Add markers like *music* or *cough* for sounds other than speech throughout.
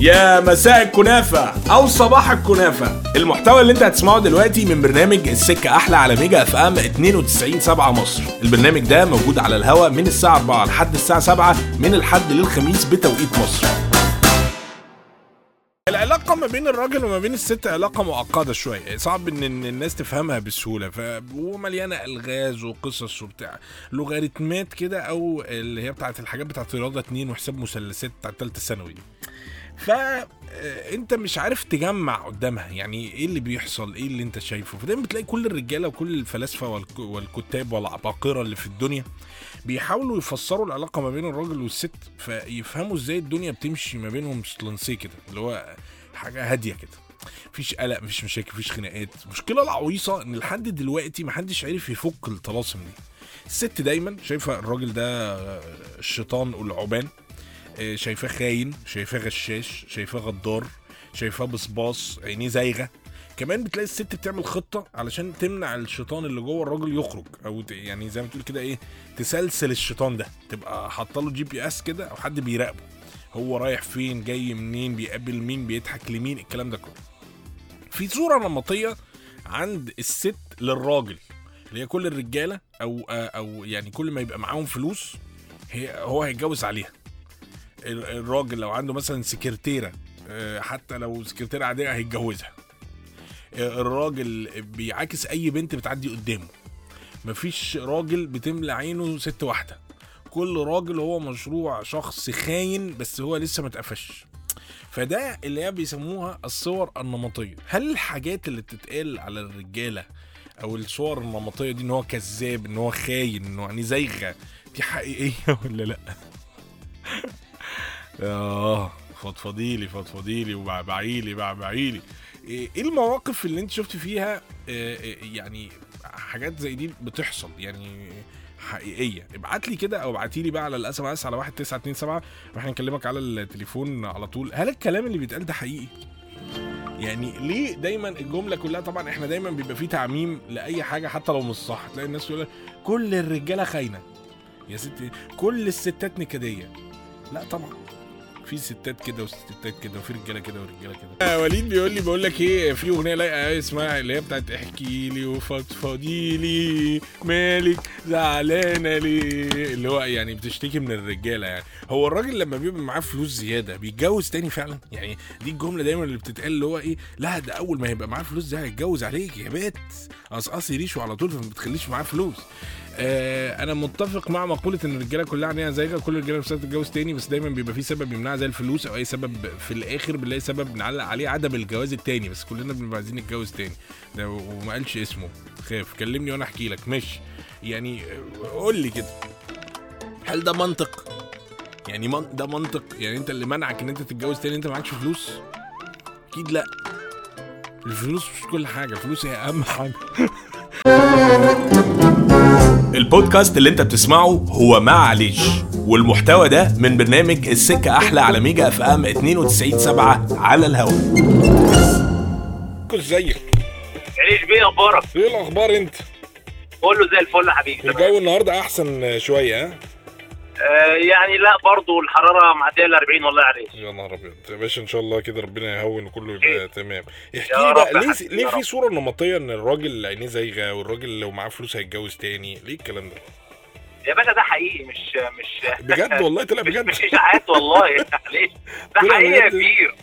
يا مساء الكنافة أو صباح الكنافة. المحتوى اللي انت هتسمعه دلوقتي من برنامج السكة أحلى على ميجا FM 92 7 مصر. البرنامج ده موجود على الهوا من الساعة 4 لحد الساعة 7 من الحد للخميس بتوقيت مصر. العلاقة ما بين الراجل وما بين الست علاقة معقدة شوية. صعب إن الناس تفهمها بسهولة. ومليانة ألغاز وقصص وبتاع. لوغاريتمات كده أو اللي هي بتاعت الحاجات بتاعت رياضة اتنين وحساب مثلثات بتاعت تالتة ثانوي. فانت مش عارف تجمع قدامها. يعني إيه اللي بيحصل؟ إيه اللي انت شايفه؟ فدايما بتلاقي كل الرجالة وكل الفلاسفة والك- والكتاب والعباقرة اللي في الدنيا بيحاولوا يفسروا العلاقة ما بين الراجل والست فيفهموا إزاي الدنيا بتمشي ما بينهم سلانسيه كده اللي هو حاجة هادية كده. مفيش قلق مفيش مشاكل مفيش خناقات. المشكلة العويصة ان لحد دلوقتي محدش عارف يفك الطلاسم دي. الست دايما شايفة الراجل ده الشيطان والتعبان آه، شايفاه خاين شايفاه غشاش شايفاه غدار شايفاه بصباص عينيه زايغة. كمان بتلاقي الست بتعمل خطة علشان تمنع الشيطان اللي جوه الراجل يخرج أو يعني زي ما تقول كده إيه تسلسل الشيطان ده. تبقى حاطة له GPS كده أو حد بيراقبه. هو رايح فين جاي منين بيقابل مين بيضحك لمين الكلام ده كله. في صورة نمطيه عند الست للراجل اللي هي كل الرجالة أو أو يعني كل ما يبقى معاهم فلوس هي هو هيتجوز عليها. الراجل لو عنده مثلا سكرتيرة آه، حتى لو سكرتيرة عادية هيتجوزها. آه، الراجل بيعاكس أي بنت بتعدي قدامه. مفيش راجل بتملى عينه ست واحدة. كل راجل هو مشروع شخص خاين بس هو لسه ما اتقفش. فده اللي هي بيسموها الصور النمطية. هل الحاجات اللي بتتقال على الرجالة أو الصور النمطية دي إن هو كذاب إن هو خاين انه يعني زيغه دي حقيقية *laughs* ولا لأ؟ آه فضفضيلي فضفضيلي وبعبعيلي بعبعيلي إيه إيه المواقف اللي أنت شفت فيها آه، آه، يعني حاجات زي دي بتحصل؟ يعني حقيقية. ابعت لي كده أو ابعتي لي بقى على ال SMS على 1927 وإحنا نكلمك على التليفون على طول. هل الكلام اللي بيتقال ده حقيقي؟ يعني ليه دايما الجملة كلها؟ طبعا إحنا دايما بيبقى فيه تعميم لأي حاجة حتى لو مش صح. تلاقي الناس تقول كل الرجالة خاينة. يا ستي كل الستات نكدية. لا طبعا. في ستات كده وستات كده وفي رجالة كده ورجالة كده. آه وليد بيقول لي بقول لك إيه في أغنية لايقة قوي اسمها اللي هي بتاعت احكي لي وفضفضي لي مالك زعلانة ليه؟ اللي هو يعني بتشتكي من الرجالة يعني. هو الراجل لما بيبقى معاه فلوس زيادة بيتجوز تاني فعلا؟ يعني دي الجملة دايما اللي بتتقال اللي هو إيه لا ده أول ما يبقى معاه فلوس ده هيتجوز عليك يا بيت. قصقصي ريشه على طول فما بتخليش معاه فلوس. آه أنا متفق مع مقولة إن الرجالة كلها عينيها زايغه كل الرجاله نفسها تتجوز تاني بس دايما بيبقى في سبب يمنعها زي الفلوس أو أي سبب في الآخر بنلاقي سبب نعلق عليه عدم الجواز التاني بس كلنا بنبقى عايزين نتجوز تاني. وما قالش اسمه. خاف كلمني وأنا أحكي لك. ماشي. يعني آه، قول لي كده. هل ده منطق؟ يعني من ده منطق؟ يعني أنت اللي منعك إن أنت تتجوز تاني أنت معكش فلوس؟ أكيد لأ. الفلوس مش كل حاجة الفلوس هي أهم حاجة. *laughs* البودكاست اللي انت بتسمعه هو معليش والمحتوى ده من برنامج السكة أحلى على ميجا FM 92 7 على الهواء كل زيك عيش بيه أخبارك إيه الأخبار أنت؟ كله زي الفل يا حبيبي. الجو النهاردة أحسن شوية ها؟ آه يعني لا برضو الحرارة معديه ال 40 والله عليك. يا نهار أبيض. يا باشا إن شاء الله كده ربنا يهون وكله يبقى تمام. احكي لي بقى ليه ليه في رب. صورة نمطية إن الراجل عينيه زايغة والراجل لو معاه فلوس هيتجوز تاني؟ ليه الكلام ده؟ يا باشا ده حقيقي مش مش *laughs* بجد والله؟ طلع بجد. مش إشاعات والله. *laughs* معلش. *laughs* ده حقيقي يا. كبير.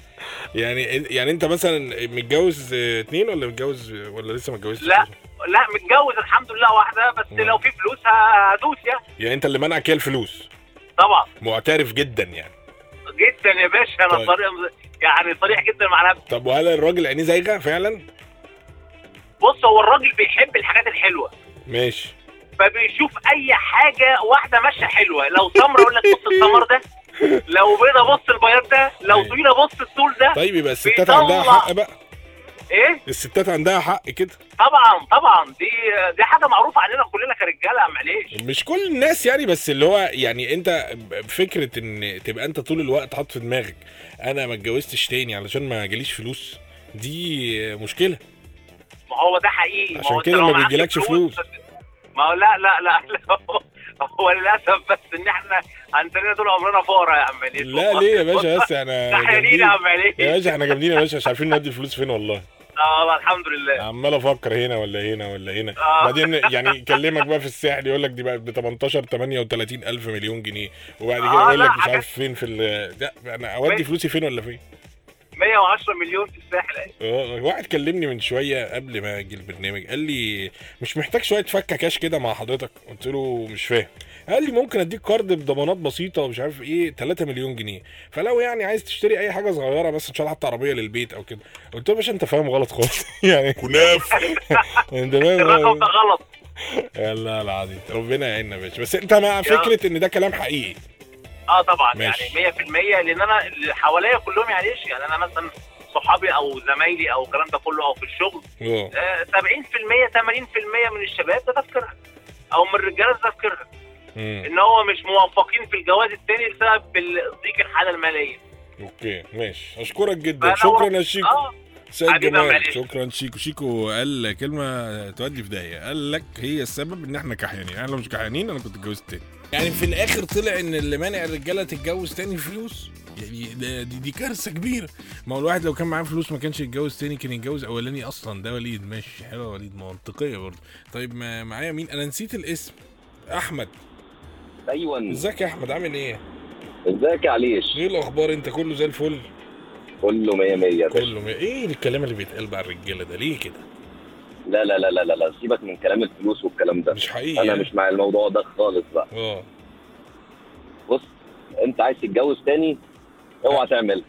يعني يعني أنت مثلا متجوز اتنين ولا متجوز ولا لسه ما اتجوزتش؟ لا. لا متجوز الحمد لله واحدة بس مم. لو في فلوس هدوس يعني. يعني انت اللي منعك هي الفلوس. طبعا. معترف جدا يعني. جدا يا باشا أنا طيب. صريح يعني صريح جدا مع نفسي. طب وهل الراجل عينيه زايغة فعلا؟ بص هو الراجل بيحب الحاجات الحلوة. ماشي. فبيشوف أي حاجة واحدة ماشية حلوة. لو سمره يقول لك بص السمر ده. *laughs* لو بيضة بص البياض ده. لو. طويلة بص الطول ده. طيب يبقى الستات. عندها حق بقى. إيه؟ الستات عندها حق كده. طبعا طبعا. دي دي حاجة معروفة عننا كلنا كرجالة معلش مش كل الناس يعني بس اللي هو يعني أنت فكرة إن تبقى أنت طول الوقت حاطط في دماغك أنا ما اتجوزتش تاني علشان ما جاليش فلوس دي مشكلة. ما هو ده حقيقي. عشان كده ما بيجيلكش فلوس. ما هو لا لا لا, لا. هو للأسف بس إن إحنا عندنا طول عمرنا فقراء يا عم لا ليه يا باشا؟ بس إحنا جامدين. يا باشا إحنا جامدين يا باشا مش عارفين نودي الفلوس فين والله. آه والله الحمد لله عمال أفكر هنا ولا هنا ولا هنا آه. *laughs* بعدين يعني يكلمك بقى في الساحل يقول لك دي بقت ب 18 38 ألف مليون جنيه وبعد كده آه، يقول لك مش عارف فين في ال لا أنا أودي. فلوسي فين ولا فين 110 مليون في الساحل. آه واحد كلمني من شوية قبل ما أجي البرنامج قال لي مش محتاج شوية فكة كاش كده مع حضرتك؟ قلت له مش فاهم. قال لي ممكن أديك كارد بضمانات بسيطة ومش عارف إيه 3 مليون جنيه. فلو يعني عايز تشتري أي حاجة صغيرة بس إن شاء الله حتى عربية للبيت أو كده. قلت له يا باشا أنت فاهم غلط خالص. *laughs* يعني كناف. *laughs* أنت الرقم ده فاهم غلط. لا العظيم. ربنا يعيننا يا باشا. بس أنت مع فكرة إن ده كلام حقيقي. آه طبعا ماشي. يعني 100% لأن أنا اللي حواليا كلهم يعني إيش؟ يعني أنا مثلا صحابي أو زمايلي أو الكلام ده كله أو في الشغل آه 70% 80% من الشباب ده تفكيرها أو من الرجالة ده تفكيرها. إن هو مش موفقين في الجواز التاني بسبب ضيق الحالة المالية. okay ماشي. أشكرك جدا. شكرا يا شيكو. آه. سيد جمال. شكرا شيكو. شيكو قال كلمة تودي في داهية. قال لك هي السبب إن إحنا كحيانين. إحنا لو مش كحيانين أنا كنت اتجوزت تاني. يعني في الآخر طلع إن اللي مانع الرجالة تتجوز تاني فلوس؟ يعني ده دي, دي كارثة كبيرة. ما هو الواحد لو كان معاه فلوس ما كانش يتجوز تاني كان يتجوز أولاني أصلا. ده وليد. ماشي. حلو يا وليد. منطقية برضه. طيب ما معايا مين؟ أنا نسيت الاسم. أحمد. أيوه. إزيك يا أحمد؟ عامل إيه؟ إزيك يا عليش؟ إيه الأخبار؟ أنت كله زي الفل. كله مية مية يا باشا. كله م... إيه الكلام اللي بيتقال بقى الرجالة ده؟ ليه كده؟ لا لا لا لا لا لا سيبك من كلام الفلوس والكلام ده. مش حقيقي أنا يعني. مش مع الموضوع ده خالص بقى. آه. بص أنت عايز تتجوز تاني اوعى تعمل.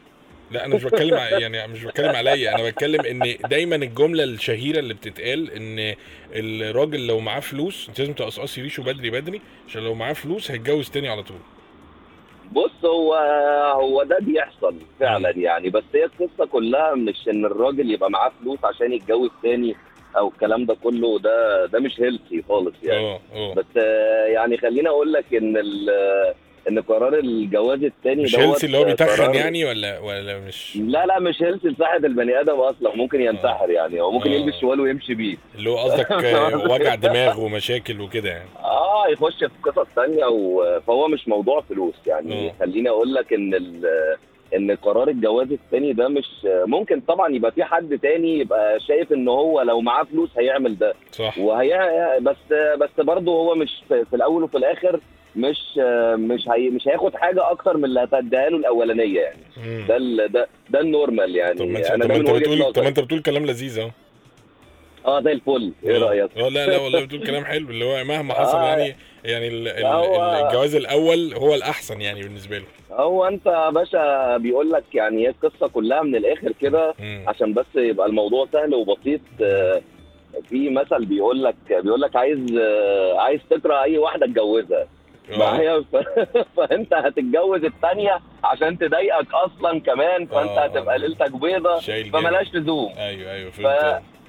لا أنا مش بتكلم يعني مش بتكلم عليا. أنا بتكلم إن دايما الجملة الشهيرة اللي بتتقال إن الراجل لو معاه فلوس أنت لازم تقصقصي ريشه بدري بدري عشان لو معاه فلوس هيتجوز تاني على طول. بص هو هو ده بيحصل فعلا يعني. بس هي القصة كلها مش إن الراجل يبقى معاه فلوس عشان يتجوز تاني. أو الكلام ده كله ده ده مش healthy خالص يعني. آه آه. بس آه، يعني خليني أقول لك إن ال- إن قرار الجواز التاني مش healthy اللي هو بيتخن قرار- يعني ولا ولا مش؟ لا لا مش healthy لصحة البني آدم أصلا ممكن ينتحر يعني هو ممكن آه. يلبس شوال ويمشي بيه. اللي هو قصدك *laughs* آه، وجع دماغ ومشاكل وكده يعني. آه يخش في قصص تانية و... فهو مش موضوع فلوس يعني. آه. خليني أقول لك إن ال... ان قرار الجواز التاني ده مش ممكن طبعا يبقى في حد تاني يبقى شايف إن هو لو معاه فلوس هيعمل ده. صح. وهي بس بس برضه هو مش في الأول وفي الآخر مش مش هي مش هياخد حاجة أكتر من اللي هتديها له الأولانية يعني. ده. ده ده النورمال يعني. طب ما انت طب انت بتقول طب ما انت بتقول كلام لذيذ أهو. آه زي الفل إيه. رأيك؟ آه لا لا والله بتقول كلام حلو اللي هو مهما *laughs* حصل آه. يعني يعني ال- ال- هو- الجواز الأول هو الأحسن يعني بالنسبة له هو انت يا باشا بيقول لك يعني هي القصة كلها من الآخر كده. عشان بس يبقى الموضوع سهل وبسيط آه، في مثل بيقول لك بيقول لك عايز آه، عايز تكره أي واحدة اتجوزها آه. معايا ف- *laughs* فأنت هتتجوز الثانية عشان تضايقك أصلا كمان فأنت. هتبقى ليلتك بيضة. فملاش لزوم أيوه أيوه ف...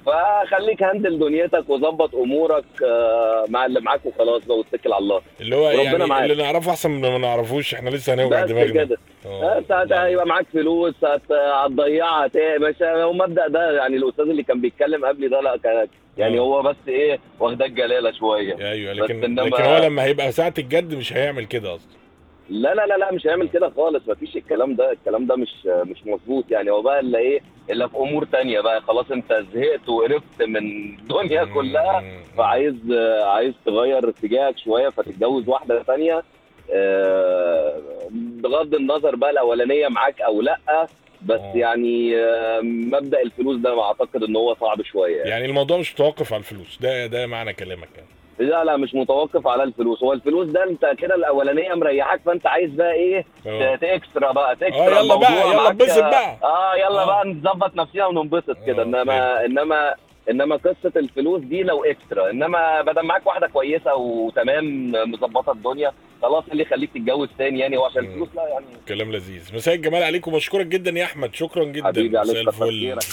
فخليك هندل دنيتك وظبط أمورك آه، مع اللي معاك وخلاص بقى واتكل على الله. اللي هو يعني معاك. اللي نعرفه أحسن من ما نعرفوش إحنا لسه هنوجع دماغنا. كده. انت هت- هيبقى معاك فلوس هت- هتضيعها بس هو المبدا ده يعني الأستاذ اللي كان بيتكلم قبلي ده لا كان يعني آه. هو بس إيه واخداه الجلالة شوية. أيوه لكن إنما- لكن هو لما هيبقى ساعة الجد مش هيعمل كده أصلا. لا لا لا لا مش هيعمل كده خالص مفيش الكلام ده الكلام ده مش مش مظبوط يعني هو بقى اللي إيه الا في أمور تانية بقى خلاص أنت زهقت وقرفت من الدنيا. كلها. فعايز عايز تغير اتجاهك شوية فتتجوز واحدة ثانية بغض النظر بقى الأولانية معاك أو لأ بس آه. يعني آه، مبدأ الفلوس ده أعتقد إن هو صعب شوية يعني. يعني الموضوع مش متوقف على الفلوس ده ده معنى كلامك يعني لا لا مش متوقف على الفلوس. هو الفلوس ده انت كده الأولانية مريحاك فأنت عايز بقى إيه. ت- تكسترا بقى تكسترا آه، يلا الموضوع بقى، يلا. اتبسط بقى. آه يلا آه. بقى نظبط نفسنا وننبسط كده. آه، إنما إنما إنما قصة الفلوس دي لو extra. إنما بدل معاك واحدة كويسة وتمام مظبطة الدنيا خلاص إيه اللي يخليك تتجوز تاني يعني. هو عشان مم. الفلوس لا يعني كلام لذيذ. مساء الجمال عليكم. وبشكرك جدا يا أحمد. شكرا جدا. حبيبي، عليك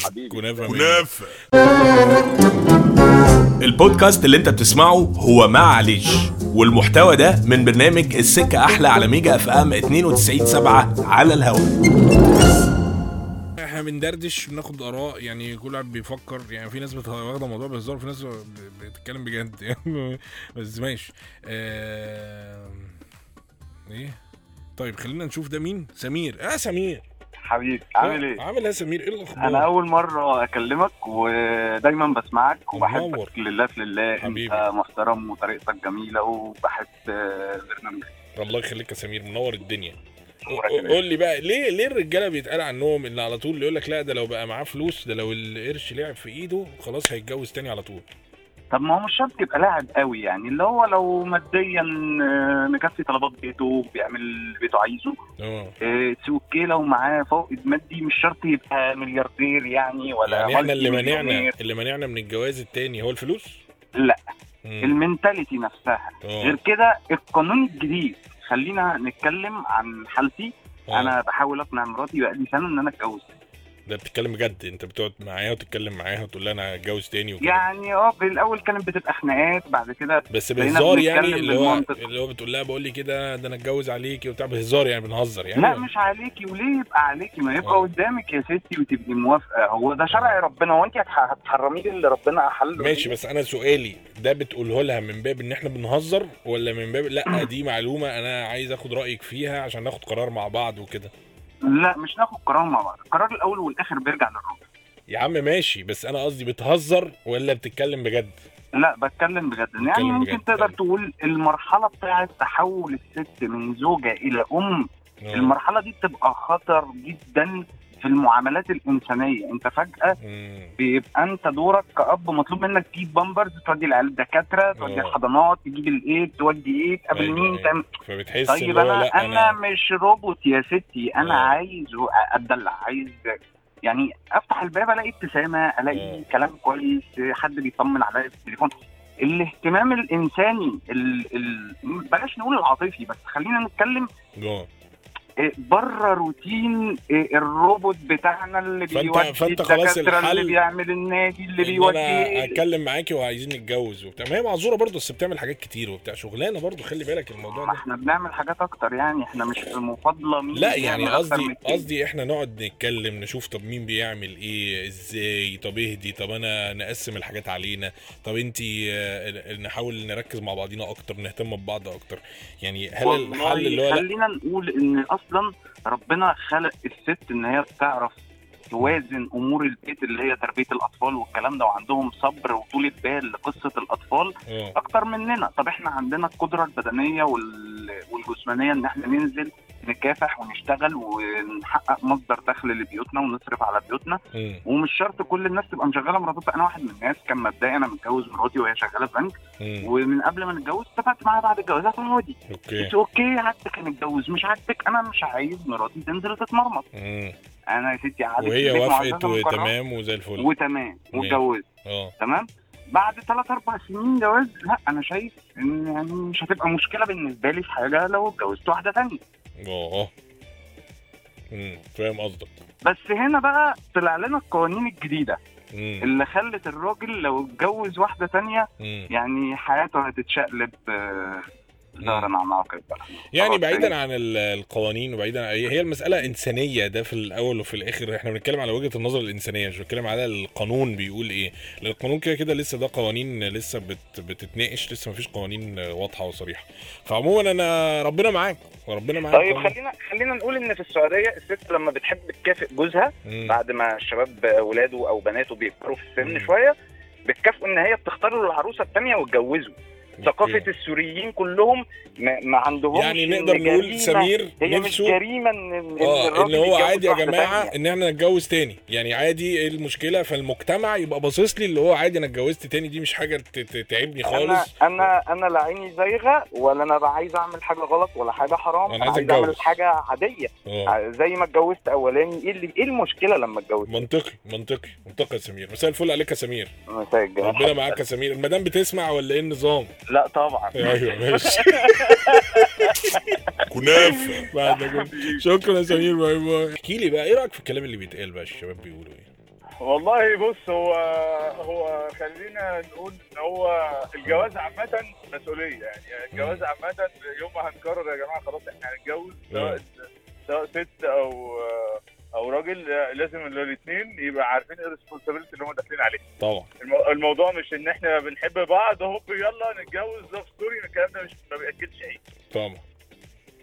حبيبي. كنافة. كنافة. البودكاست اللي انت بتسمعه هو معلش والمحتوى ده من برنامج السكة أحلى على ميجا FM 92.7 على الهواء إحنا بندردش بناخد آراء يعني كل واحد بيفكر يعني في ناس واخدة الموضوع بهزار وفي ناس بتتكلم بجد. يعني *laughs* بس ماشي. آه... إيه؟ طيب خلينا نشوف ده مين؟ سمير. آه سمير. حبيبي عامل إيه؟ عامل إيه يا سمير إيه الأخبار أنا أول مرة أكلمك ودايما بسمعك منور. وبحبك لله في لله حبيبي. انت محترم وطريقتك جميلة وبحب برنامجك الله يخليك يا سمير منور الدنيا. قول لي بقى ليه ليه الرجالة بيتقال عنهم إن على طول يقول لك لا ده لو بقى معاه فلوس ده لو القرش لعب في إيده خلاص هيتجوز تاني على طول طب ما هو مش شرط يبقى لاعب قوي يعني اللي هو لو ماديا آه، مكفي طلبات بيته بيعمل اللي بيته عايزه. آه. okay لو معاه فائض مادي مش شرط يبقى ملياردير يعني ولا يعني إحنا اللي منعنا. اللي منعنا من الجواز التاني هو الفلوس؟ لا. ال mentality نفسها. آه. غير كده القانون الجديد خلينا نتكلم عن حالتي. آه. أنا بحاول أقنع مراتي بقالي سنة إن أنا أتجوز. ده بتتكلم بجد. انت بتقعد معاها وتتكلم معاها وتقول لها أنا هتجوز تاني وكده. يعني آه في الأول كانت بتبقى خناقات بعد كده بس بهزار يعني اللي هو بالمنطق. اللي هو بتقول لها بقول لي كده ده أنا اتجوز عليكي وبتاع. بهزار يعني بنهزر يعني. لا مش عليكي وليه يبقى عليكي؟ ما يبقى آه. قدامك يا ستي وتبقي موافقة. هو ده شرع ربنا. هو انت هتح- هتحرميه اللي ربنا احله ماشي بس أنا سؤالي ده بتقوله لها من باب ان إحنا بنهزر ولا من باب لا *clears throat* دي معلومة أنا عايز اخد رأيك فيها عشان ناخد قرار مع بعض وكده. لا مش ناخد قرار مع بعض. القرار الأول والآخر بيرجع للراجل. يا عم ماشي بس أنا قصدي بتهزر ولا بتتكلم بجد؟ لا بتكلم بجد. يعني بتكلم ممكن بجد. تقدر تقول المرحلة بتاعة تحول الست من زوجة إلى أم. آه. المرحلة دي بتبقى خطر جدا. في المعاملات الإنسانية أنت فجأة. بيبقى أنت دورك كأب مطلوب منك تجيب بامبرز تودي العيال الدكاترة تودي. الحضانات تجيب الايه تودي إيه تقابل أيوة، مين أيوة. تعمل فبتحس طيب أنا أنا مش روبوت يا ستي أنا. عايز أتدلع عايز يعني أفتح الباب ألاقي ابتسامة ألاقي. كلام كويس حد بيطمن عليا في التليفون الاهتمام الإنساني ال... ال... بلاش نقول العاطفي بس خلينا نتكلم بره روتين إيه، الروبوت بتاعنا اللي بيودي فأنت خلاص الحل اللي بيعمل النادي اللي إن بيودي أنا أتكلم معاكي وعايزين نتجوز وبتاع. ما هي معذورة برضه بس بتعمل حاجات كتير وبتاع. شغلانة برضه خلي بالك الموضوع ده. إحنا بنعمل حاجات أكتر يعني. إحنا مش في مفاضله مين لا يعني قصدي. قصدي إحنا نقعد نتكلم نشوف طب مين بيعمل إيه إزاي طب اهدي طب أنا نقسم الحاجات علينا. طب انتي آه، نحاول نركز مع بعضينا أكتر نهتم ببعض أكتر. يعني هل الحل اللي هو خلينا نقول إن أصلا ربنا خلق الست إن هي بتعرف توازن أمور البيت اللي هي تربية الأطفال والكلام ده وعندهم صبر وطولة بال لقصة الأطفال أكتر مننا. طب إحنا عندنا القدرة البدنية وال- والجسمانية إن إحنا ننزل نكافح ونشتغل ونحقق مصدر دخل لبيوتنا ونصرف على بيوتنا. مم. ومش شرط كل الناس تبقى مشغلة مراتها أنا واحد من الناس كان مبدئيا أنا متجوز مراتي وهي شغالة بنك. مم. ومن قبل ما نتجوز اتفقت معاها بعد الجواز هتقعدي okay. okay عاجبك نتجوز مش عاجبك أنا مش عايز مراتي تنزل تتمرمط. مم. أنا يا ستي قعدت وهي وافقت وتمام وزي الفل. وتمام. واتجوزت. آه. تمام؟ بعد ثلاث أربع سنين جواز لا أنا شايف إن يعني مش هتبقى مشكلة بالنسبة لي في حاجة لو اتجوزت واحدة ثانية آه مم. فاهم قصدك بس هنا بقى طلع لنا القوانين الجديدة مم. اللي خلت الراجل لو اتجوز واحدة ثانية مم. يعني حياته هتتشقلب آه، ظهرا عن عقب بقى يعني بعيدا عن ال- القوانين وبعيدا عن هي المسألة إنسانية ده في الأول وفي الآخر إحنا بنتكلم على وجهة النظر الإنسانية مش بنتكلم على القانون بيقول إيه لأن القانون كده كده لسه ده قوانين لسه بت بتتناقش لسه مفيش قوانين واضحة وصريحة فعموما أنا ربنا معاك وربنا معاك طيب. خلينا خلينا نقول إن في السعودية الست لما بتحب تكافئ جوزها مم. بعد ما الشباب ولاده أو بناته بيكبروا في السن مم. شوية بتكافئوا إن هي بتختار له العروسة الثانية وتجوزه ثقافة. السوريين كلهم ما, ما عندهمش يعني نقدر نقول سمير هي مش نفسه جريمة ان آه إن هو عادي يا جماعة. إن إحنا نتجوز تاني. يعني عادي إيه المشكلة؟ فالمجتمع يبقى باصص لي اللي هو عادي أنا اتجوزت تاني دي مش حاجة تعبني أنا خالص. أنا أنا لا عيني زايغة ولا أنا عايز أعمل حاجة غلط ولا حاجة حرام. أنا عايز عايز أعمل. حاجة عادية. آه زي ما اتجوزت أولاني. إيه اللي إيه المشكلة لما اتجوزت؟ منطقي منطقي منطقي يا سمير. مساء الفل عليك يا سمير. مساء الجمال. ربنا معاك يا سمير. المدام بتسمع ولا إيه النظام؟ لا طبعا. أيوه ماشي. *laughs* كنافة. بعد كله. شكرا يا سمير باي باي. احكي لي بقى إيه رأيك في الكلام اللي بيتقال بقى الشباب بيقولوا إيه؟ والله بص هو هو خلينا نقول إن هو الجواز عامة مسؤولية يعني. الجواز عامة يوم ما هنقرر يا جماعة خلاص إحنا هنتجوز سواء سواء ست أو أو راجل آه، لازم الاثنين يبقى عارفين إيه ال responsibility اللي هم داخلين عليه. طبعا. المو- الموضوع مش إن إحنا بنحب بعض هوب يلا نتجوز love story الكلام ده مش ما بيأكلش عيش. طبعا.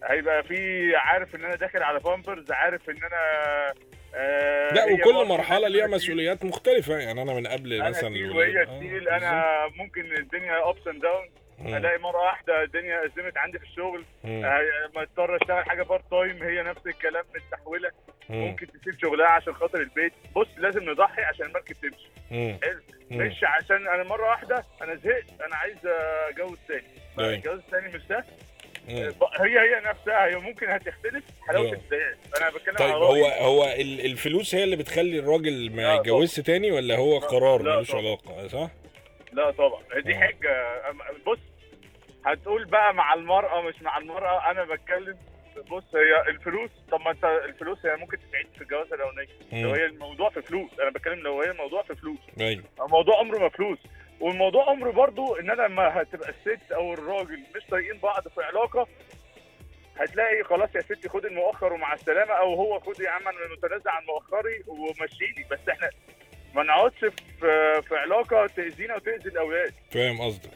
هيبقى في عارف إن أنا داخل على بامبرز عارف إن أنا آه لا وكل مرحلة ليها أنا مسؤوليات مختلفة. يعني أنا من قبل أنا مثلا تقيل الولاد. وهي آه، تقيل أنا ممكن الدنيا ups and down. ألاقي مرة واحدة الدنيا أزمت عندي في الشغل. آه، ما اضطر أشتغل حاجة part time هي نفس الكلام مش تحوله مم. ممكن تسيب شغلها عشان خاطر البيت بص لازم نضحي عشان المركب تمشي. حلو. مش عشان أنا مرة واحدة أنا زهقت أنا عايز أتجوز تاني. الجواز التاني مش سهل. هي هي نفسها هي ممكن هتختلف حلاوة. البدايات أنا بتكلم طيب على هو. هو ال- الفلوس هي اللي بتخلي الراجل ما يتجوزش تاني ولا هو قرار ملوش. علاقة صح؟ لا طبعا دي. حاجة بص هتقول بقى مع المرأة مش مع المرأة أنا بتكلم بص هي الفلوس طب ما أنت الفلوس هي ممكن تساعد في الجوازة الأولانية لو. هي الموضوع في فلوس أنا بتكلم لو هي الموضوع في فلوس. أيوه. الموضوع عمره ما فلوس. والموضوع عمره برضو إن أنا لما هتبقى الست أو الراجل مش طايقين بعض في علاقة هتلاقي خلاص يا ستي خد المؤخر ومع السلامة أو هو خد يا عم أنا متنازع عن مؤخري ومشيني. بس إحنا ما نقعدش في في علاقة تأذينا وتأذي الأولاد. فاهم قصدك.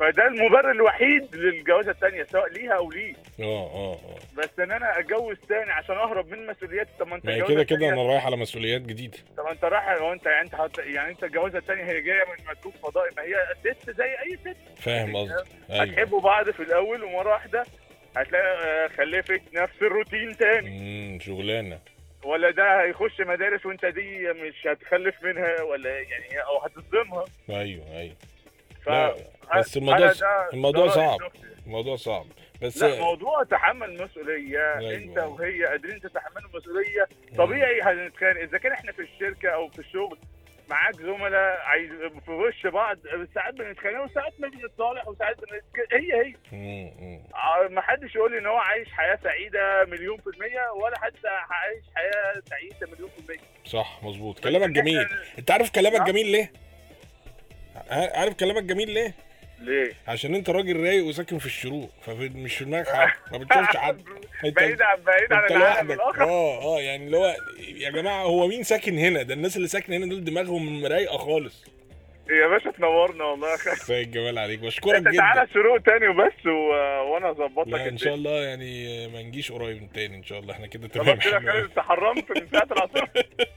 فده المبرر الوحيد للجوازة الثانية سواء ليها أو ليه آه آه آه. بس إن أنا أتجوز تاني عشان أهرب من مسؤولياتي طب ما أنت ما كده كده أنا رايح على مسؤوليات جديدة. طب أنت رايح هو أنت يعني أنت هت... يعني أنت الجوازة الثانية هي جاية من مكتوب فضائي ما هي ست زي أي ست. فاهم قصدك. أيوه. هتحبوا بعض في الأول ومرة واحدة هتلاقي آه، خلفت نفس الروتين تاني. امم شغلانة. ولا ده هيخش مدارس وأنت دي مش هتخلف منها ولا يعني أو هتصدمها أيوه أيوه. ف لا، بس الموضوع الموضوع صعب. الموضوع صعب. بس لا موضوع تحمل مسؤولية أيوة. أنت وهي قادرين تتحملوا مسؤولية طبيعي هنتخانق. إذا كان إحنا في الشركة أو في الشغل معاك زملاء عايز في وش بعض ساعات بنتخانق وساعات ما بنتصالح وساعات بنتك... هي هي. آه، ما حدش يقول لي إن هو عايش حياة سعيدة مليون في المية ولا حد عايش حياة سعيدة مليون في المية. صح مظبوط. كلامك جميل. أنت عارف كلامك نعم. جميل ليه؟ عارف كلامك جميل ليه؟ ليه؟ عشان انت راجل رايق وساكن في الشروق فمش في دماغك حاجة ما بتشوفش حد. *laughs* انت بعيد عن بعيد عن العالم الأخر. آه آه يعني اللي هو يا جماعة هو مين ساكن هنا؟ ده الناس اللي ساكنة هنا دول دماغهم رايقة خالص. يا باشا تنورنا والله يا أخي. *laughs* كفايه الجمال عليك بشكرك انت تعالى جدا الشروق تاني وبس و... وأنا اظبط لك إن شاء. الله يعني ما نجيش قريب تاني إن شاء الله. إحنا كده خلاص تمام. كده انت حرمت من ساعة العصر.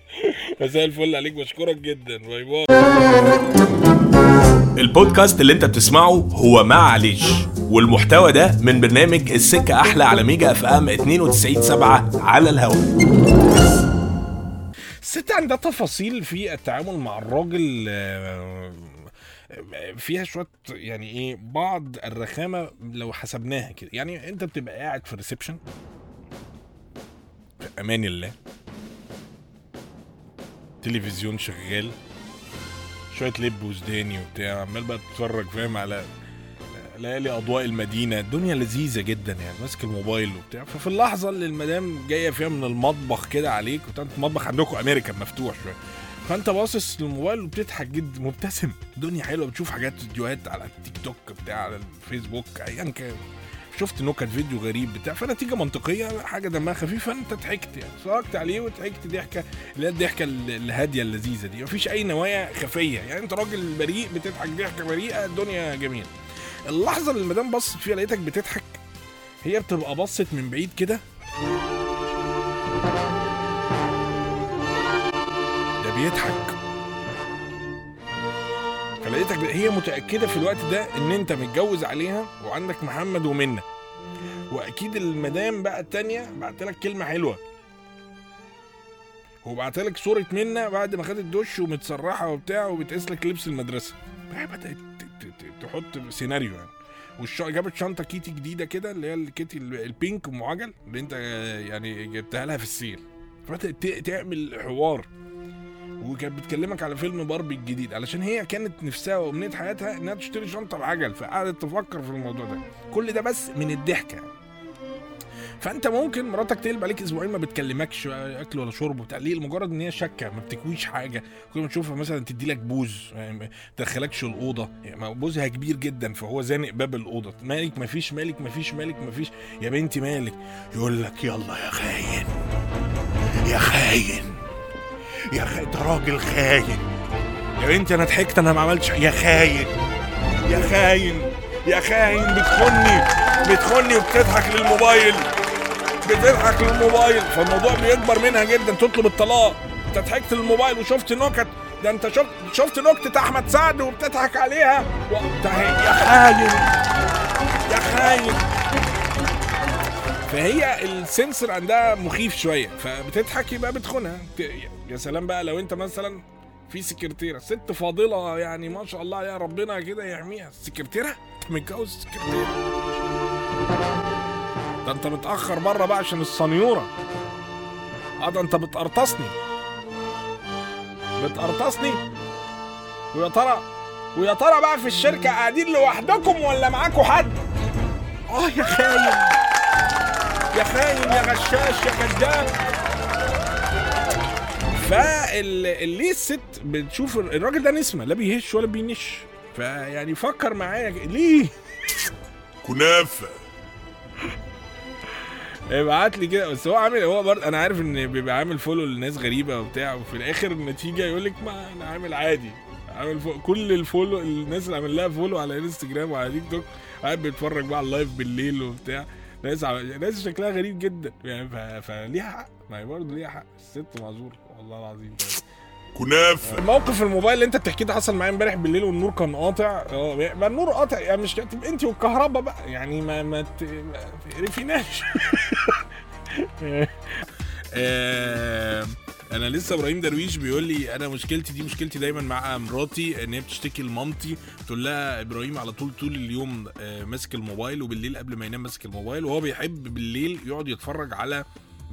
*laughs* مساء الفل عليك بشكرك جدا. باي باي. البودكاست اللي انت بتسمعه هو معلش والمحتوى ده من برنامج السكة أحلى على ميجا FM 92.7 على الهواء الست عندها تفاصيل في التعامل مع الراجل آه، فيها شوية يعني إيه بعض الرخامة لو حسبناها كده. يعني أنت بتبقى قاعد في الريسبشن. في أمان الله. تلفزيون شغال. شوية لب وسوداني وبتاع عمال بقى تتفرج فاهم؟ على ليالي أضواء المدينة. الدنيا لذيذة جدا يعني ماسك الموبايل وبتاع. ففي اللحظة اللي المدام جاية فيها من المطبخ كده عليك وانت المطبخ عندكم امريكان مفتوح شوية. فأنت باصص للموبايل وبتضحك جدا مبتسم. الدنيا حلوة بتشوف حاجات فيديوهات على التيك توك بتاع على الفيسبوك ايا كان. شفت نكت فيديو غريب بتاع فنتيجة منطقية حاجة دمها خفيف فأنت ضحكت يعني. اتفرجت عليه وضحكت ضحكة اللي هي الضحكة ال- الهادية اللذيذة دي. مفيش أي نوايا خفية يعني. أنت راجل بريء بتضحك ضحكة بريئة الدنيا جميلة. اللحظة اللي المدام بصت فيها لقيتك بتضحك؟ هي بتبقى بصت من بعيد كده؟ ده بيضحك. فلقيتك ب- هي متأكدة في الوقت ده إن أنت متجوز عليها وعندك محمد ومنى وأكيد المدام بقى التانية بعت لك كلمة حلوة. وبعت لك صورة منى بعد ما خدت دش ومتسرحة وبتاع وبتقيس لك لبس المدرسة. بدات تحط سيناريو يعني. والش... جابت شنطة كيتي جديدة كده اللي هي الكيتي ال- ال pink ام عجل اللي أنت يعني جبتها لها في السيل فبدأت تعمل حوار. وكانت بتكلمك على فيلم باربي الجديد علشان هي كانت نفسها وأمنية حياتها إنها تشتري شنطة بعجل فقعدت تفكر في الموضوع ده. كل ده بس من الضحكة. فأنت ممكن مراتك تقلب عليك أسبوعين ما بتكلمكش أكل ولا شرب وبتاع ليه لمجرد إن هي شاكة ما بتكويش حاجة. كل ما تشوفها مثلا تدي لك بوز يعني ما تدخلكش الأوضة. يعني بوزها كبير جدا فهو زانق باب الأوضة. مالك ما فيش مالك ما فيش مالك ما فيش. يا بنتي مالك؟ يقول لك يلا يا خاين يا خاين. يا خاين ده راجل خاين. يا بنتي أنا ضحكت أنا ما عملتش يا خاين. يا خاين. يا خاين. بتخني. بتخني وبتضحك للموبايل. بتضحك للموبايل. فالموضوع بيكبر منها جدا. تطلب الطلاق. انت ضحكت للموبايل وشفت نكت. ده انت شفت شفت نكتة أحمد سعد وبتضحك عليها. و... يا خاين. يا خاين. فهي السنسور عندها مخيف شوية. فبتضحك يبقى بتخونها. يا سلام بقى لو انت مثلا في سكرتيرة ست فاضلة يعني ما شاء الله يا ربنا كده يحميها. سكرتيرة؟ انت متجوز سكرتيرة. ده انت متأخر بره بقى عشان السنيوره آه ده انت بتقرطصني بتقرطصني ويا ترى ويا ترى بقى في الشركة قاعدين لوحدكم ولا معاكوا حد؟ آه يا خاين. يا خاين يا غشاش يا كذاب فاللي الست بتشوف الراجل ده نسمة لا بيهش ولا بينش. فيعني فكر معايا ليه؟ كنافة. ابعت لي كده. بس هو عامل هو برضه أنا عارف إن بيبقى عامل فولو لناس غريبة وبتاع وفي الآخر النتيجة يقول لك ما أنا عامل عادي. عامل follow كل ال follow الناس اللي عامل لها follow على انستجرام وعلى تيك توك قاعد بيتفرج بقى على ال live بالليل وبتاع. ناس ع... ناس شكلها غريب جدا. يعني ف... فليها حق؟ ما هي برضه ليها حق. الست معذورة. والله العظيم. كنافة. موقف الموبايل اللي انت بتحكيه ده حصل معايا امبارح بالليل والنور كان قاطع. آه ما النور قاطع يعني مش انت والكهرباء بقى؟ يعني ما ما ما تقرفيناش. *laughs* أنا لسه إبراهيم درويش بيقول لي أنا مشكلتي دي مشكلتي دايما مع مراتي إن هي بتشتكي لمامتي. تقول لها إبراهيم على طول طول اليوم آه، ماسك الموبايل وبالليل قبل ما ينام ماسك الموبايل. وهو بيحب بالليل يقعد يتفرج على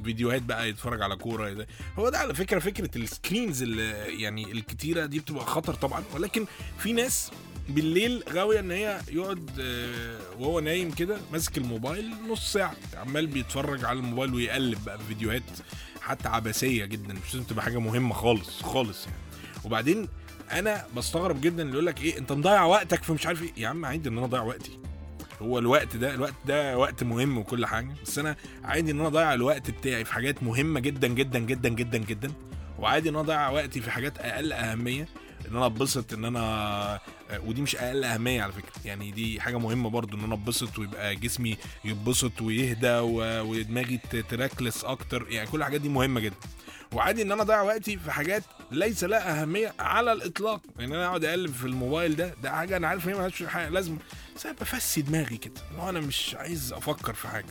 فيديوهات بقى يتفرج على كورة. هو ده على فكرة فكرة ال screens اللي يعني الكتيرة دي بتبقى خطر طبعا. ولكن في ناس بالليل غاوية إن هي يقعد آه، وهو نايم كده ماسك الموبايل نص ساعة عمال بيتفرج على الموبايل ويقلب بقى في فيديوهات حتى عبثيه جدا. مش لازم تبقى حاجة مهمة خالص خالص يعني. وبعدين أنا بستغرب جدا اللي يقول لك إيه أنت مضيع وقتك في مش عارف إيه. يا عم عادي إن أنا أضيع وقتي. هو الوقت ده الوقت ده وقت مهم وكل حاجة بس أنا عادي إن أنا أضيع الوقت بتاعي في حاجات مهمة جدا جدا جدا جدا جدا وعادي إن أنا أضيع وقتي في حاجات أقل أهمية. إن أنا أتبسط إن أنا ودي مش أقل أهمية على فكرة. يعني دي حاجة مهمة برضو إن أنا أتبسط ويبقى جسمي يتبسط ويهدى ودماغي تركلس أكتر. يعني كل الحاجات دي مهمة جدا. وعادي إن أنا أضيع وقتي في حاجات ليس لها أهمية على الإطلاق. يعني أنا أقعد أقلب في الموبايل ده ده حاجة أنا عارف إن هي مالهاش لازمه بس أنا بفسي دماغي كده. أنا مش عايز أفكر في حاجة.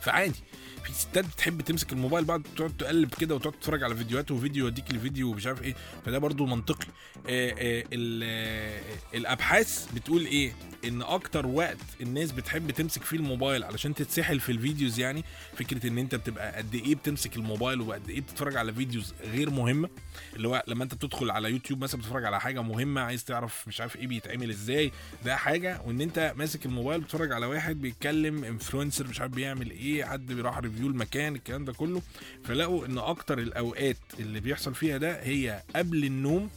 فعادي. في ستات بتحب تمسك الموبايل بعد تقعد تقلب كده وتقعد تتفرج على فيديوهات وفيديو يوديك لفيديو ومش عارف إيه. فده برضو منطقي. آه آه آه، الأبحاث بتقول إيه؟ إن أكتر وقت الناس بتحب تمسك فيه الموبايل علشان تتسحل في ال videos يعني فكرة إن أنت بتبقى قد إيه بتمسك الموبايل وقد إيه بتتفرج على videos غير مهمة. اللي هو لما أنت بتدخل على يوتيوب مثلا بتتفرج على حاجة مهمة عايز تعرف مش عارف إيه بيتعمل إزاي ده حاجة. وإن أنت ماسك الموبايل بتتفرج على واحد بيتكلم influencer مش عارف بيعمل إيه حد بيروح review المكان الكلام ده كله. فلقوا إن أكتر الأوقات اللي بيحصل فيها ده هي قبل النوم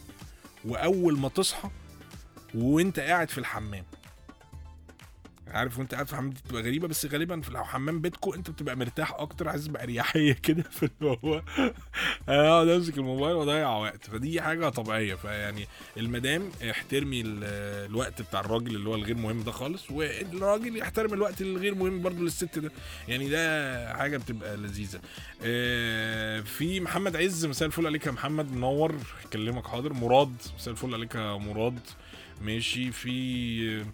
وأول ما تصحى وأنت قاعد في الحمام. عارف وانت قاعد في الحمام دي بتبقى غريبة بس غالبا لو حمام بيتكو انت بتبقى مرتاح أكتر حاسس باريحيه *laughs* كده في اللي هو اقعد أمسك الموبايل وأضيع وقت. فدي حاجة طبيعية. فيعني المدام احترمي ال- الوقت بتاع الراجل اللي هو الغير مهم ده خالص والراجل يحترم الوقت الغير مهم برضو للست ده. يعني ده حاجة بتبقى لذيذة. آه، في محمد عز مساء الفل عليك يا محمد. منور اكلمك حاضر. مراد مساء الفل عليك يا مراد. ماشي. في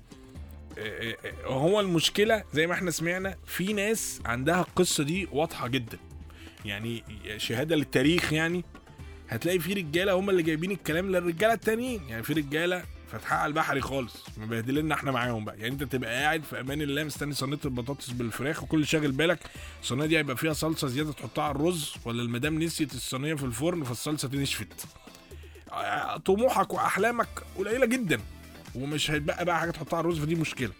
هو المشكلة زي ما إحنا سمعنا في ناس عندها القصة دي واضحة جدا. يعني شهادة للتاريخ يعني هتلاقي في رجالة هم اللي جايبين الكلام للرجالة التانيين. يعني في رجالة فاتحة على البحري خالص مبهدلنا إحنا معاهم بقى. يعني انت تبقى قاعد في أمان الله مستني صينية البطاطس بالفراخ وكل شاغل بالك. الصينية دي هيبقى فيها صلصة زيادة تحطها على الرز ولا المدام نسيت الصينية في الفرن فالصلصة دي نشفت. طموحك وأحلامك قليلة جدا. ومش هيتبقى بقى حاجة تحطها على الرز فدي مشكلة.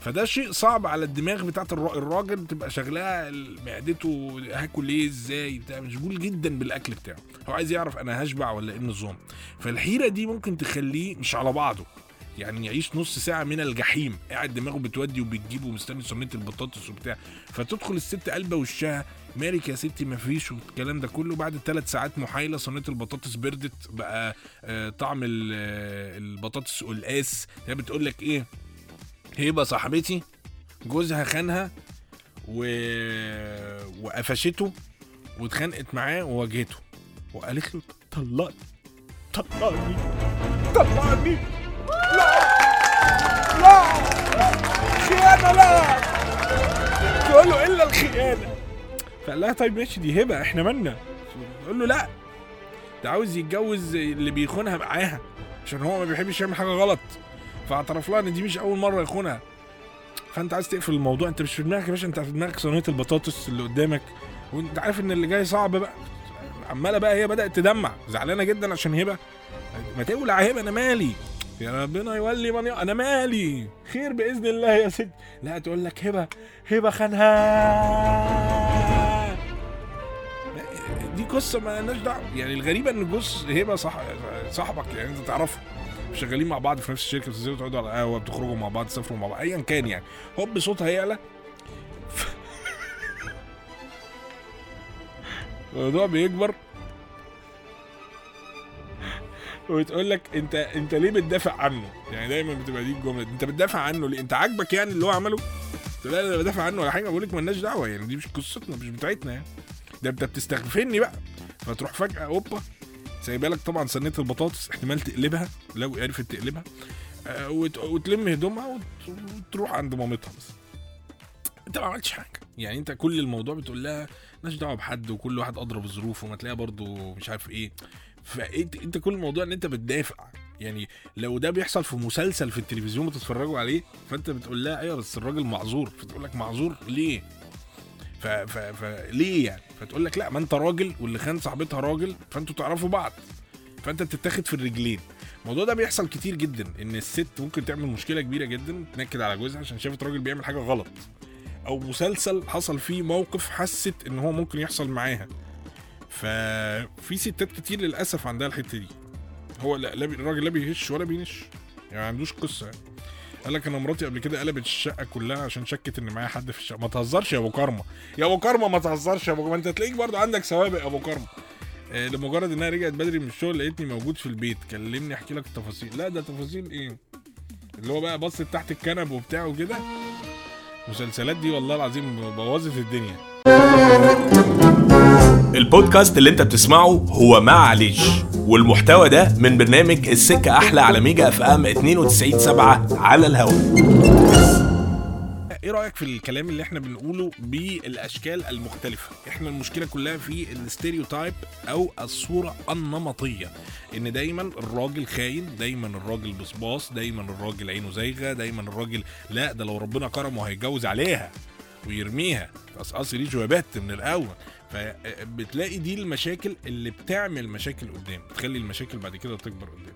فده شيء صعب على الدماغ بتاعت الر- الراجل تبقى شغلها معدته هاكل إيه إزاي بتاع مشغول جدا بالأكل بتاعه. هو عايز يعرف أنا هشبع ولا إيه النظام. فالحيرة دي ممكن تخليه مش على بعضه. يعني يعيش نص ساعة من الجحيم. قاعد دماغه بتودي وبتجيب ومستني صينية البطاطس وبتاع. فتدخل الست قلبة وشها مالك يا ستي؟ مفيش. والكلام ده كله. بعد ثلاث ساعات محايلة صينية البطاطس بردت. بقى آه، طعم آه، البطاطس قلقاس. هي بتقول لك إيه؟ هيبه صاحبتي جوزها خانها و... وقفشته واتخانقت معاه وواجهته. وقالت له طلقني طلقني طلقني. لا! خيانه لا تقول له الا الخيانه فقال لها طيب ماشي دي هبة إحنا مالنا؟ تقول له لا ده عاوز يتجوز اللي بيخونها معاها عشان هو ما بيحبش يعمل حاجة غلط. فاعترف لها إن دي مش أول مرة يخونها. فأنت عايز تقفل الموضوع أنت مش في دماغك يا باشا أنت في دماغك صينية البطاطس اللي قدامك. وأنت عارف إن اللي جاي صعب بقى. عمالة بقى هي بدأت تدمع زعلانة جدا عشان هبة. ما تولع هبة أنا مالي. يا ربنا يولي من ي... أنا مالي. خير بإذن الله يا ست. لا تقول لك هبة هبة خانها. دي قصة ما لناش دعوة. يعني الغريبة إن جوز هبة صح صاحبك يعني أنت تعرفه. شغالين مع بعض في نفس الشركة بتنزلوا تقعدوا على القهوة بتخرجوا مع بعض تسافروا مع بعض ايا كان يعني. هوب صوتها يعلى. *laughs* الموضوع بيكبر. وتقول لك انت انت ليه بتدافع عنه؟ يعني دايما بتبقى دي الجملة. انت بتدافع عنه ليه؟ انت عاجبك يعني اللي هو عمله؟ لا أنا بدافع عنه ولا حاجة بقول لك مالناش دعوة يعني دي مش قصتنا مش بتاعتنا يعني ده انت بتستغفلني بقى فتروح فجأة اوبا سايبة لك طبعا صينية البطاطس احتمال تقلبها لو عرفت تقلبها آه، وت- وتلم هدومها وت- وتروح عند مامتها بس انت ما عملتش حاجة يعني انت كل الموضوع بتقول لها مالناش دعوة بحد وكل واحد ادرى بظروفه وما تلاقيها برضه مش عارف إيه فانت انت كل الموضوع ان انت بتدافع. يعني لو ده بيحصل في مسلسل في التلفزيون بتتفرجوا عليه فانت بتقول لها أيوه بس الراجل معذور. فتقول لك معذور ليه؟ ف... ف... ف... ليه يعني؟ فتقول لك لا ما انت راجل واللي خان صاحبتها راجل فانتوا تعرفوا بعض. فانت بتتاخد في الرجلين. الموضوع ده بيحصل كتير جدا إن الست ممكن تعمل مشكلة كبيرة جدا تنكد على جوزها عشان شافت راجل بيعمل حاجة غلط. أو مسلسل حصل فيه موقف حست إن هو ممكن يحصل معاها. ففي ستات كتير للأسف عندها الحتة دي. هو لا, لا الراجل لا بيهش ولا بينش. يعني ما عندوش قصة. قال لك أنا مراتي قبل كده قلبت الشقة كلها عشان شكت إن معايا حد في الشقة. ما تهزرش يا أبو كرمة. يا أبو كرمة ما تهزرش يا أبو كرمة. أنت تلاقيك برضو عندك سوابق يا أبو كرمة. آه، لمجرد إنها رجعت بدري من الشغل لقيتني موجود في البيت. كلمني أحكي لك التفاصيل. لا ده تفاصيل إيه؟ اللي هو بقى بصت تحت الكنب وبتاع وكده. المسلسلات دي والله العظيم بوظت الدنيا. البودكاست اللي انت بتسمعه هو معلش والمحتوى ده من برنامج السكة أحلى على ميجا FM 92.7 على الهواء. إيه رأيك في الكلام اللي إحنا بنقوله بالأشكال المختلفة؟ إحنا المشكلة كلها في ال stereotype أو الصورة النمطية إن دايما الراجل خاين دايما الراجل بصباص دايما الراجل عينه زايغة دايما الراجل لا ده لو ربنا كرمه هيتجوز عليها ويرميها. قصقصي ريشه بقى من الأول؟ فبتلاقي دي المشاكل اللي بتعمل مشاكل قدام بتخلي المشاكل بعد كده تكبر قدام.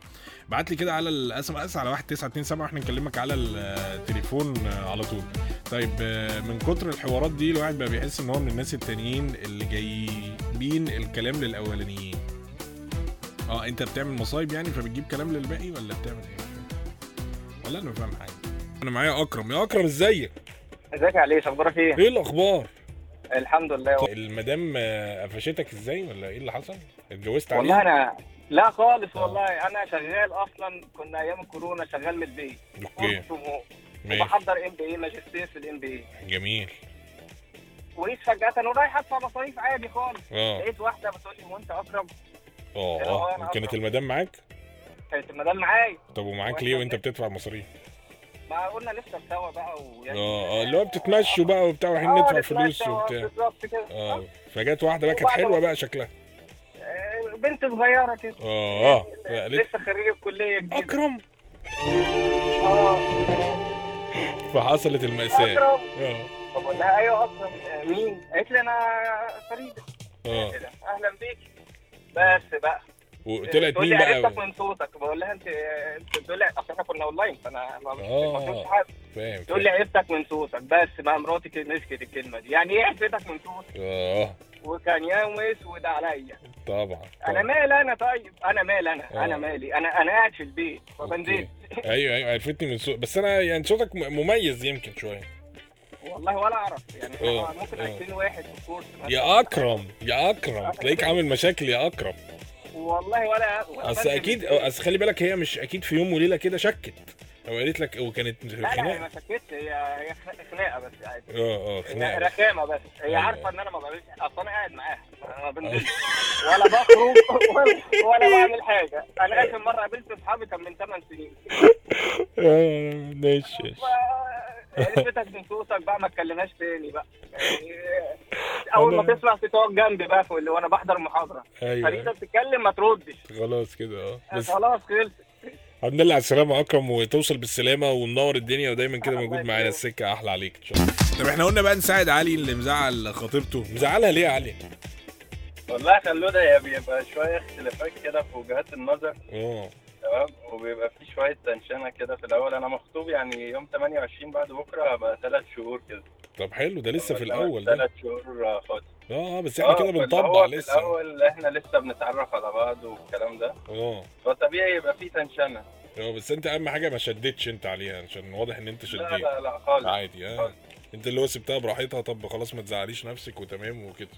بعت لي كده على ال SMS على 1927 وإحنا نكلمك على التليفون على طول. طيب من كتر الحوارات دي الواحد بقى بيحس إن هو من الناس التانيين اللي جايبين الكلام للأولانيين. آه أنت بتعمل مصايب يعني فبتجيب كلام للباقي ولا بتعمل إيه؟ ولا أنا مش فاهم حاجة. أنا معايا أكرم. يا أكرم إزيك؟ إزيك يا علي؟ أخبارك إيه؟ إيه الأخبار؟ الحمد لله المدام آه، قفشتك إزاي ولا إيه اللي حصل؟ اتجوزت والله عليها؟ أنا لا خالص والله أنا شغال أصلا كنا أيام الكورونا شغال من البيت. okay. وبحضر MBA ماجستير في ال MBA جميل. لقيت فجأة ورايح أدفع مصاريف عادي خالص. آه. لقيت واحدة بتقول لي هو أنت أكرم؟ آه آه. وكانت المدام معاك؟ كانت المدام معايا. طب ومعاك ليه وأنت بتدفع مصاريف؟ ما قلنا نفطر سوا بقى ويعني آه آه اللي هو بتتمشوا بقى وبتاع رايحين آه، ندفع نتمشى فلوس وبتاع. بالظبط كده. آه فجت واحدة بقى كانت وبعد حلوة بقى شكلها. آه، بنت صغيرة كده. آه آه لسه خريجة الكلية جديدة. أكرم. آه. فحصلت المأساة. أكرم. آه. بقول لها أيوه أكرم. آه، مين؟ قالت لي أنا فريدة آه. أهلا بيك بس بقى. وطلعت مين بقى عرفتك من صوتك. بقول لها انت انت تقول لي اصل إحنا كنا اونلاين فانا ما آه. حد فاهم تقول لي. عرفتك من صوتك بس بقى مراتي مسكت الكلمة دي. يعني إيه عرفتك من صوتك؟ آه. وكان يوم أسود عليا. طبعا أنا مال أنا طيب؟ أنا مال أنا آه. أنا مالي. أنا أنا قاعد في البيت. ما بنزلش. *laughs* أيوه أيوه عرفتني من صوت. بس أنا يعني صوتك مميز يمكن شوية. والله ولا أعرف. يعني آه، إحنا ممكن آه. 2000 واحد في الكورس. يا أكرم يا أكرم. تلاقيك عامل مشاكل يا أكرم. والله ولا أصل أكيد. أصل خلي بالك هي مش أكيد في يوم وليلة كده شكت. أو قالت لك وكانت لا لا هي ما سكتش هي هي خناقة بس عادي. آه آه خناقة رخامة بس. هي أيوة. عارفة إن أنا ما بعملش أصل أنا قاعد معاها. ما بنزلش ولا بخرج ولا, *laughs* بعمل حاجة. أنا آخر مرة قابلت أصحابي كان من 8 سنين. آه، ماشي ماشي. عرفتك من صوتك بقى ما تكلمناش تاني بقى. يعني أول ما تسمع صوتك جنبي بقى في اللي وأنا بحضر المحاضرة. فريدة أيوه بتتكلم ما تردش. خلاص كده أه. بس خلاص خلص الحمد لله على السلامة يا أكرم وتوصل بالسلامة ومنور الدنيا ودايما كده الله موجود. معانا السكة أحلى عليك. إن شاء الله. طب إحنا قلنا بقى نساعد علي اللي مزعل خطيبته، مزعلها ليه يا علي؟ والله خلونا هي بيبقى شوية اختلافات كده في وجهات النظر. آه. تمام؟ وبيبقى في شوية تنشنة كده في الأول. أنا مخطوب يعني يوم 28 بعد بكرة هبقى ثلاث شهور كده. طب حلو ده لسه في الأول ده. ثلاث شهور خالص آه بس إحنا آه، كده بنطبع هو في لسه. الأول إحنا لسه بنتعرف على بعض والكلام ده. آه. فطبيعي يبقى في تنشنة. آه بس أنت أهم حاجة ما شدتش أنت عليها عشان واضح أنت لا شديت. لا لا خالص. عادي آه. خالص. أنت اللي هو سبتها براحتها طب خلاص ما تزعليش نفسك وتمام وكده.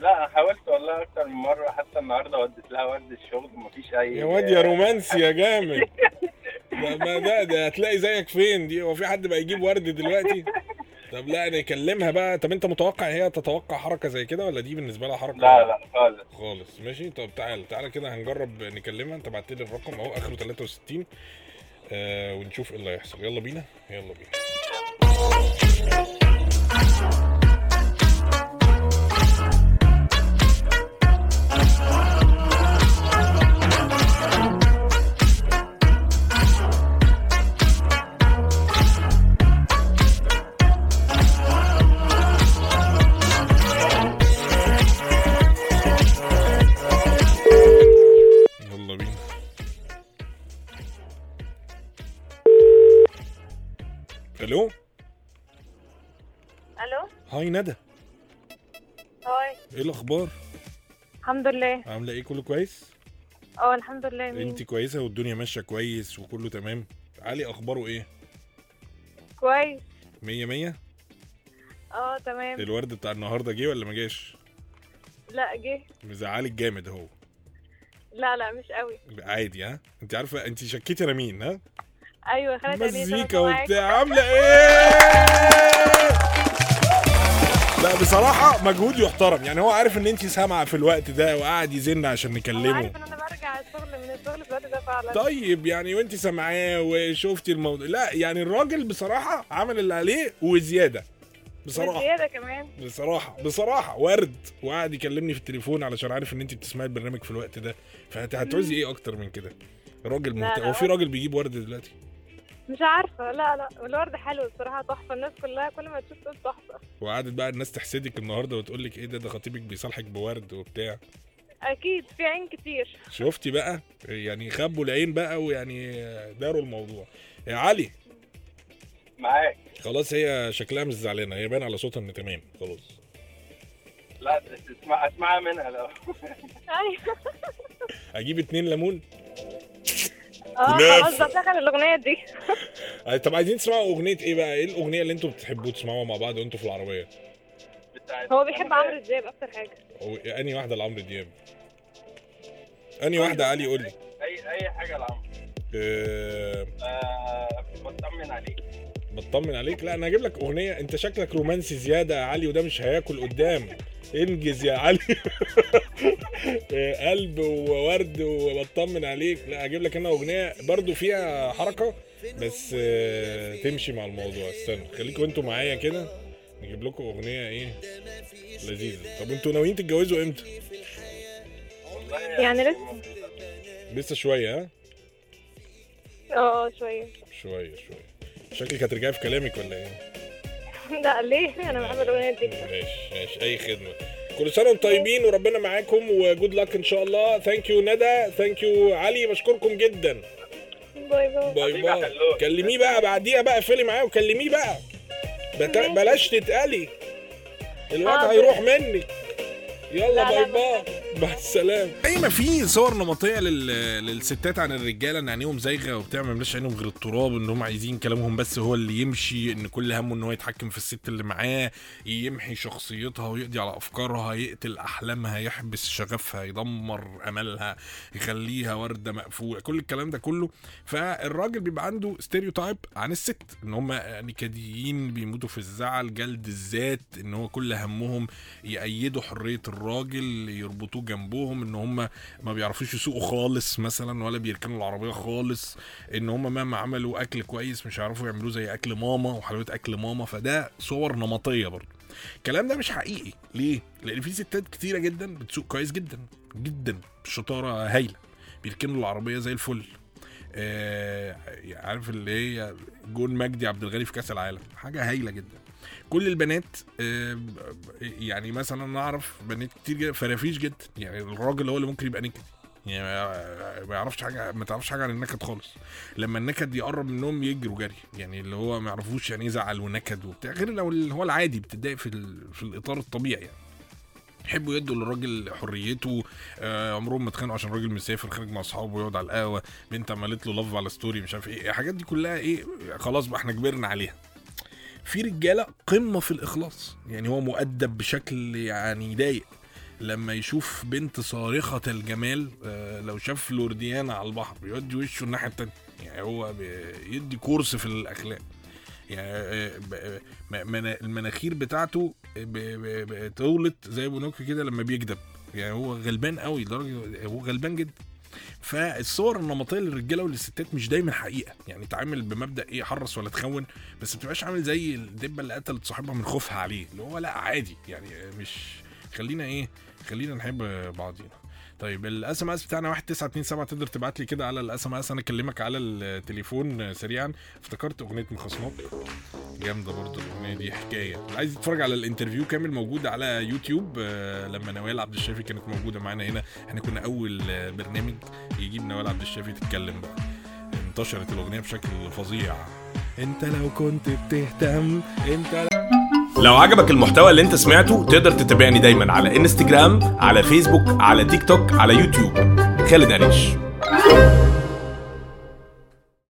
لا حاولت والله أكتر من مرة حتى النهارده وديت لها ورد الشغل مفيش أي يا واد يا رومانسي يا جامد. *laughs* ده ما ده ده هتلاقي زيك فين؟ دي هو في حد بقى يجيب ورد دلوقتي؟ طب لا نكلمها بقى. طب أنت متوقع هي تتوقع حركة زي كده ولا دي بالنسبة لها حركة؟ لا لا خالص. خالص. ماشي. طب تعال تعال كده هنجرب نكلمها. أنت بعت لي الرقم أهو آخره 63 آه ونشوف إيه اللي هيحصل. يلا بينا. يلا بينا. هاي ندى؟ هاي إيه الأخبار؟ الحمد لله. عاملة إيه؟ كله كويس؟ آه الحمد لله مين انت كويسة والدنيا ماشية كويس وكله تمام. علي أخباره إيه؟ كويس. مية مية؟ آه تمام. الورد بتاع النهارده جه ولا ما جاش؟ لا جه. مزعلك جامد أهو. لا لا مش قوي عادي ها؟ انت عارفة انت شكيتي أنا مين ها؟ أيوه عليه مزيكا. وبتاع عاملة *laughs* إيه؟ لا بصراحة مجهود يحترم. يعني هو عارف إن انت سامعة في الوقت ده وقاعد يزن عشان هو نكلمه عارف إن أنا برجع الشغل من الشغل في الوقت ده فعلا. طيب يعني وانت سامعاه وشفتي الموضوع. لا يعني الراجل بصراحة عمل اللي عليه وزيادة. بصراحة. زياده كمان. بصراحة بصراحة ورد. وقعد يكلمني في التليفون علشان عارف إن انت بتسمعي البرنامج في الوقت ده. فانت هتعوزي إيه أكتر من كده؟ راجل لا، مهت... لا، هو في. راجل بيجيب ورد دلوقتي؟ مش عارفة. لا لا الورد حلو الصراحه تحفة. الناس كلها كل ما تشوف تقول تحفة. وقعدت بقى الناس تحسدك النهارده وتقول لك إيه ده ده خطيبك بيصالحك بورد وبتاع. أكيد في عين كتير. شفتي بقى؟ يعني خبوا العين بقى ويعني داروا الموضوع. يا علي. معاك. خلاص هي شكلها مش زعلانة هي باين على صوتها إن تمام. خلاص. لا تسمع اسمعها منها لو. أيوه. أجيب اتنين ليمون؟ آه. خلاص دخل الأغنية دي. *laughs* آه، طب عايزين تسمعوا أغنية إيه بقى؟ إيه الأغنية اللي أنتوا بتحبوا تسمعوها مع بعض وأنتوا في العربية؟ هو بيحب عمرو دياب أكتر حاجة. أنهي واحدة لعمرو دياب؟ أنهي واحدة؟ علي قول لي. اي أي حاجة لعمرو. آه بطمن عليك. بطمن عليك؟ لا أنا هجيب لك أغنية. أنت شكلك رومانسي زيادة يا علي وده مش هياكل قدام. انجز يا علي. آه، *laughs* قلب وورد وبطمن عليك. لا هجيب لك أنا أغنية برضو فيها حركة بس آه، تمشي مع الموضوع. استنى خليكم أنتوا معايا كده. نجيب لكم أغنية إيه؟ لذيذة. طب أنتوا ناويين تتجوزوا إمتى؟ يعني لسه؟ لسه شوية ها؟ آه آه شوية. شوية شوية. شكلك هترجعي في كلامك ولا إيه؟ *laughs* لا ليه؟ أنا بحب الأغنية دي. ماشي ماشي. أي خدمة. كل سنة وأنتم طيبين وربنا معاكم وجود لك إن شاء الله. thank you ندى. thank you علي. بشكركم جدا. باي باي. باي باي. كلميه بقى بعديها بقى اقفلي معاه وكلميه بقى. بلاش تتقلي الوقت. هيروح منك. يلا لا، باي باي. مع السلامة. أي ما في صور نمطية لل... للستات عن الرجالة إن عينيهم زايغة وبتاع ما يملاش عينهم غير التراب إن هم عايزين كلامهم بس هو اللي يمشي إن كل همه إن هو يتحكم في الست اللي معاه يمحي شخصيتها ويقضي على أفكارها يقتل أحلامها يحبس شغفها يدمر املها يخليها وردة مقفولة كل الكلام ده كله. فالراجل بيبقى عنده ستيريوتايب عن الست إن هم نكديين بيموتوا في الزعل جلد الذات إن هو كل همهم يأيدوا حرية الراجل. يربطوه جنبهم إن هم ما بيعرفوش يسوقوا خالص مثلا ولا بيركنوا العربية خالص إن هم مهما عملوا أكل كويس مش هيعرفوا يعملوه زي أكل ماما وحلويات أكل ماما. فده صور نمطية برضه. الكلام ده مش حقيقي. ليه؟ لأن في ستات كتيرة جدا بتسوق كويس جدا جدا بشطارة هايلة. بيركنوا العربية زي الفل. آه عارف اللي هي جون مجدي عبد الغني في كأس العالم. حاجة هايلة جدا. كل البنات آه، يعني مثلا أنا أعرف بنات كتير جدا فرافيش جدا يعني الراجل هو اللي ممكن يبقى نكد. يعني ما- يعرفش حاجة ما تعرفش حاجة عن النكد خالص. لما النكد يقرب منهم يجروا جري. يعني اللي هو ما يعرفوش يعني إيه زعل ونكد وبتاع. غير لو اللي هو العادي بتتضايق في ال- في الإطار الطبيعي يعني. يحبوا يدوا للراجل حريته آه عمرهم ما اتخانقوا عشان الراجل مسافر خارج مع أصحابه ويقعد على القهوة بنت عملت له love على story مش عارف إيه. الحاجات دي كلها إيه خلاص بقى إحنا كبرنا عليها. في رجالة قمة في الإخلاص. يعني هو مؤدب بشكل يعني يضايق لما يشوف بنت صارخة الجمال آه، لو شاف لورديانا على البحر يودي وشه الناحية التانية. يعني هو بيدي course في الأخلاق. يعني آه، من- المناخير بتاعته بتطول زي بينوكيو كده لما بيكذب يعني هو غلبان قوي لدرجة هو غلبان جدا. فالصور النمطية للرجالة وللستات مش دايما حقيقة. يعني تعامل بمبدأ إيه؟ حرص ولا تخون بس ما تبقاش عامل زي الدبة اللي قتلت صاحبها من خوفها عليه. اللي هو لا عادي. يعني مش خلينا إيه خلينا نحب بعضينا. طيب ال SMS بتاعنا 1927 تقدر تبعت لي كده على ال SMS أنا أكلمك على التليفون سريعا. افتكرت أغنية مخصماك جامدة برضو الأغنية دي حكاية. عايز يتفرج على ال interview كامل موجود على يوتيوب. آه، لما نوال عبد الشافي كانت موجودة معانا هنا. إحنا كنا أول برنامج يجيب نوال عبد الشافي تتكلم. بقى انتشرت الأغنية بشكل فظيع. أنت لو كنت بتهتم أنت لو عجبك المحتوى اللي انت سمعته تقدر تتابعني دايما على انستجرام على فيسبوك على تيك توك على يوتيوب خالد قريش.